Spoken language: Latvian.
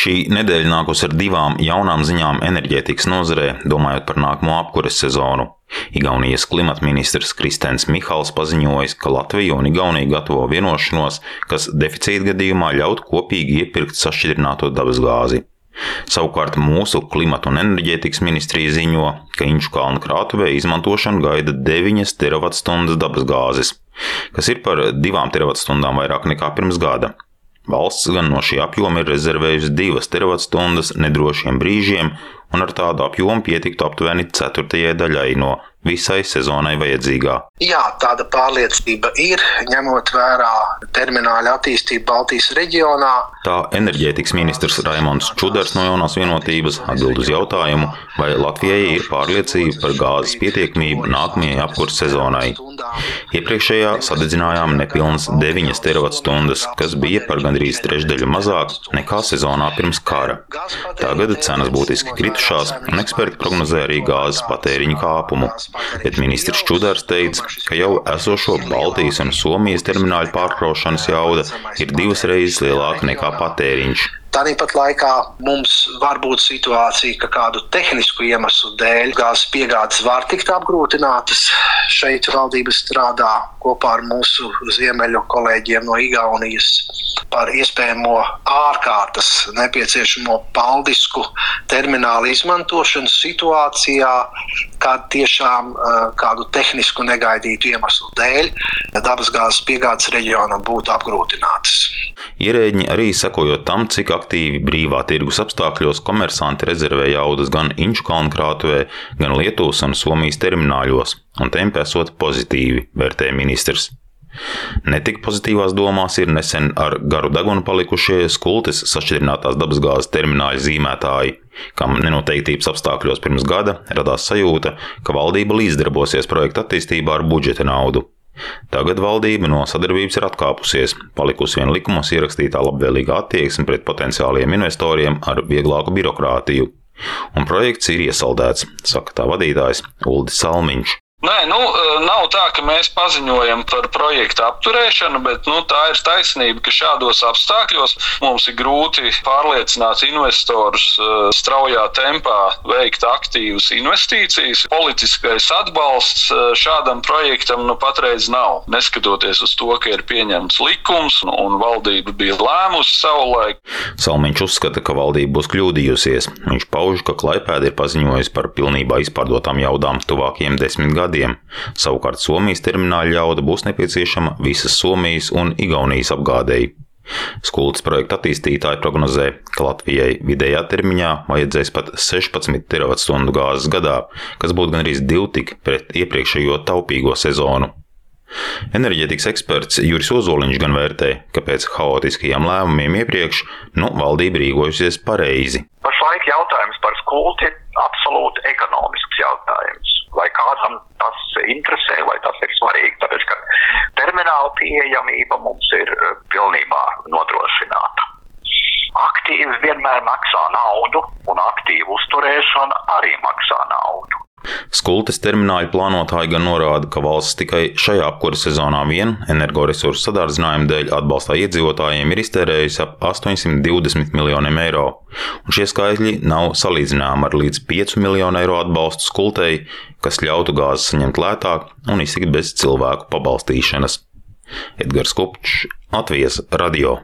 Šī nedēļa nākus ar divām jaunām ziņām enerģētikas nozarē, domājot par nākamo apkures sezonu. Igaunijas klimata ministrs Kristēns Mihāls paziņojis, ka Latvija un Igaunija gatavo vienošanos, kas deficīta gadījumā ļaut kopīgi iepirkt sašķidrināto dabasgāzi. Savukārt mūsu klimata un enerģētikas ministrija ziņo, ka Inču kalnu krātuvē izmantošanu gaida 9 terawatstundas dabasgāzes, kas ir par 2 terawattstundām vairāk nekā pirms gada. Valsts gan no šī apjoma ir rezervējusi divas terawatstundas nedrošiem brīžiem, un ar tādu apjomu pietiktu aptuveni ceturtajai daļai no visai sezonai vajadzīgā. Jā, tāda pārliecība ir, ņemot vērā termināla attīstību Baltijas reģionā. Tā enerģētikas ministrs Raimons Čudars no jaunās vienotības atbild uz jautājumu, vai Latvijai ir pārliecība par gāzes pietiekamību nākamajai apkurss sezonai. Iepriekšējā sadedzinājām nepilnas 9 terawatstundas, kas bija par gandrīz trešdaļu mazāk nekā sezonā pirms kara. Tagad cenas būtiski kritušās, un eksperti prognozē arī gāzes patēriņu kāpumu bet ministrs Čudars teica, ka jau esošo Baltijas un Somijas termināļu pārkraušanas jauda ir divas reizes lielāka nekā patēriņš. Tāpat laikā mums var būt situācija, ka kādu tehnisku iemeslu dēļ gāzes piegādes var tikt apgrūtinātas. Šeit valdība strādā kopā ar mūsu ziemeļu kolēģiem no Igaunijas par iespējamo ārkārtas nepieciešamo paldisku terminālu izmantošanu situācijā, kad tiešām uh, kādu tehnisku negaidītu iemeslu dēļ dabasgāzes piegādes reģionam būtu apgrūtinātas. Ierēģi arī sekojot tam, cik aktīvi brīvā tirgus apstākļos komersanti rezervē jaudas gan Inču kalnu krātuvē, gan Lietuvas un Somijas termināļos, un tempi esot pozitīvi, vērtē ministrs. Netik pozitīvās domās ir nesen ar garu degunu palikušie skultes sašķidrinātās dabasgāzes termināļa zīmētāji, kam nenoteiktības apstākļos pirms gada radās sajūta, ka valdība līdzdarbosies projekta attīstībā ar budžeta naudu. Tagad valdība no sadarbības ir atkāpusies, palikusi vien likumos ierakstītā labvēlīga attieksme pret potenciāliem investoriem ar vieglāku birokrātiju. Un projekts ir iesaldēts, saka tā vadītājs Uldis Salmiņš. Nē, nu, nav tā, ka mēs paziņojam par projektu apturēšanu, bet nu, tā ir taisnība, ka šādos apstākļos mums ir grūti pārliecināt investorus straujā tempā veikt aktīvas investīcijas. Politiskais atbalsts šādam projektam nu, patreiz nav. Neskatoties uz to, ka ir pieņemts likums un valdība bija lēmusi savulaik. Salmiņš uzskata, ka valdība būs kļūdījusies. Viņš pauž, ka Klaipēda ir paziņojusi par pilnībā izpārdotām jaudām tuvākajiem desmit gadiem gadiem. Savukārt Somijas termināla jauda būs nepieciešama visas Somijas un Igaunijas apgādēji. Skultas projekta attīstītāji prognozē, ka Latvijai vidējā termiņā vajadzēs pat 16 terawatstundu gāzes gadā, kas būtu gandrīz divi tik pret iepriekšējo taupīgo sezonu. Enerģētikas eksperts Juris Ozoliņš gan vērtē, ka pēc haotiskajiem lēmumiem iepriekš nu, valdība rīkojusies pareizi. Pašlaik jautājums par skulti ir absolūti ekonomisks jautājums. Vai kādam interesē, vai tas ir svarīgi? Tāpēc, ka termināla pieejamība mums ir eh, pilnībā nodrošināta. Aktīvi vienmēr maksā naudu, un aktīvu uzturēšana arī maksā naudu. Skultes termināļu plānotāji gan norāda, ka valsts tikai šajā apkuras sezonā vien energoresursu sadārdzinājuma dēļ atbalstā iedzīvotājiem ir iztērējusi ap 820 miljoniem eiro, un šie skaitļi nav salīdzināmi ar līdz 5 miljonu eiro atbalstu skultei, kas ļautu gāzi saņemt lētāk un iztikt bez cilvēku pabalstīšanas. Edgars Kupčs, Latvijas radio.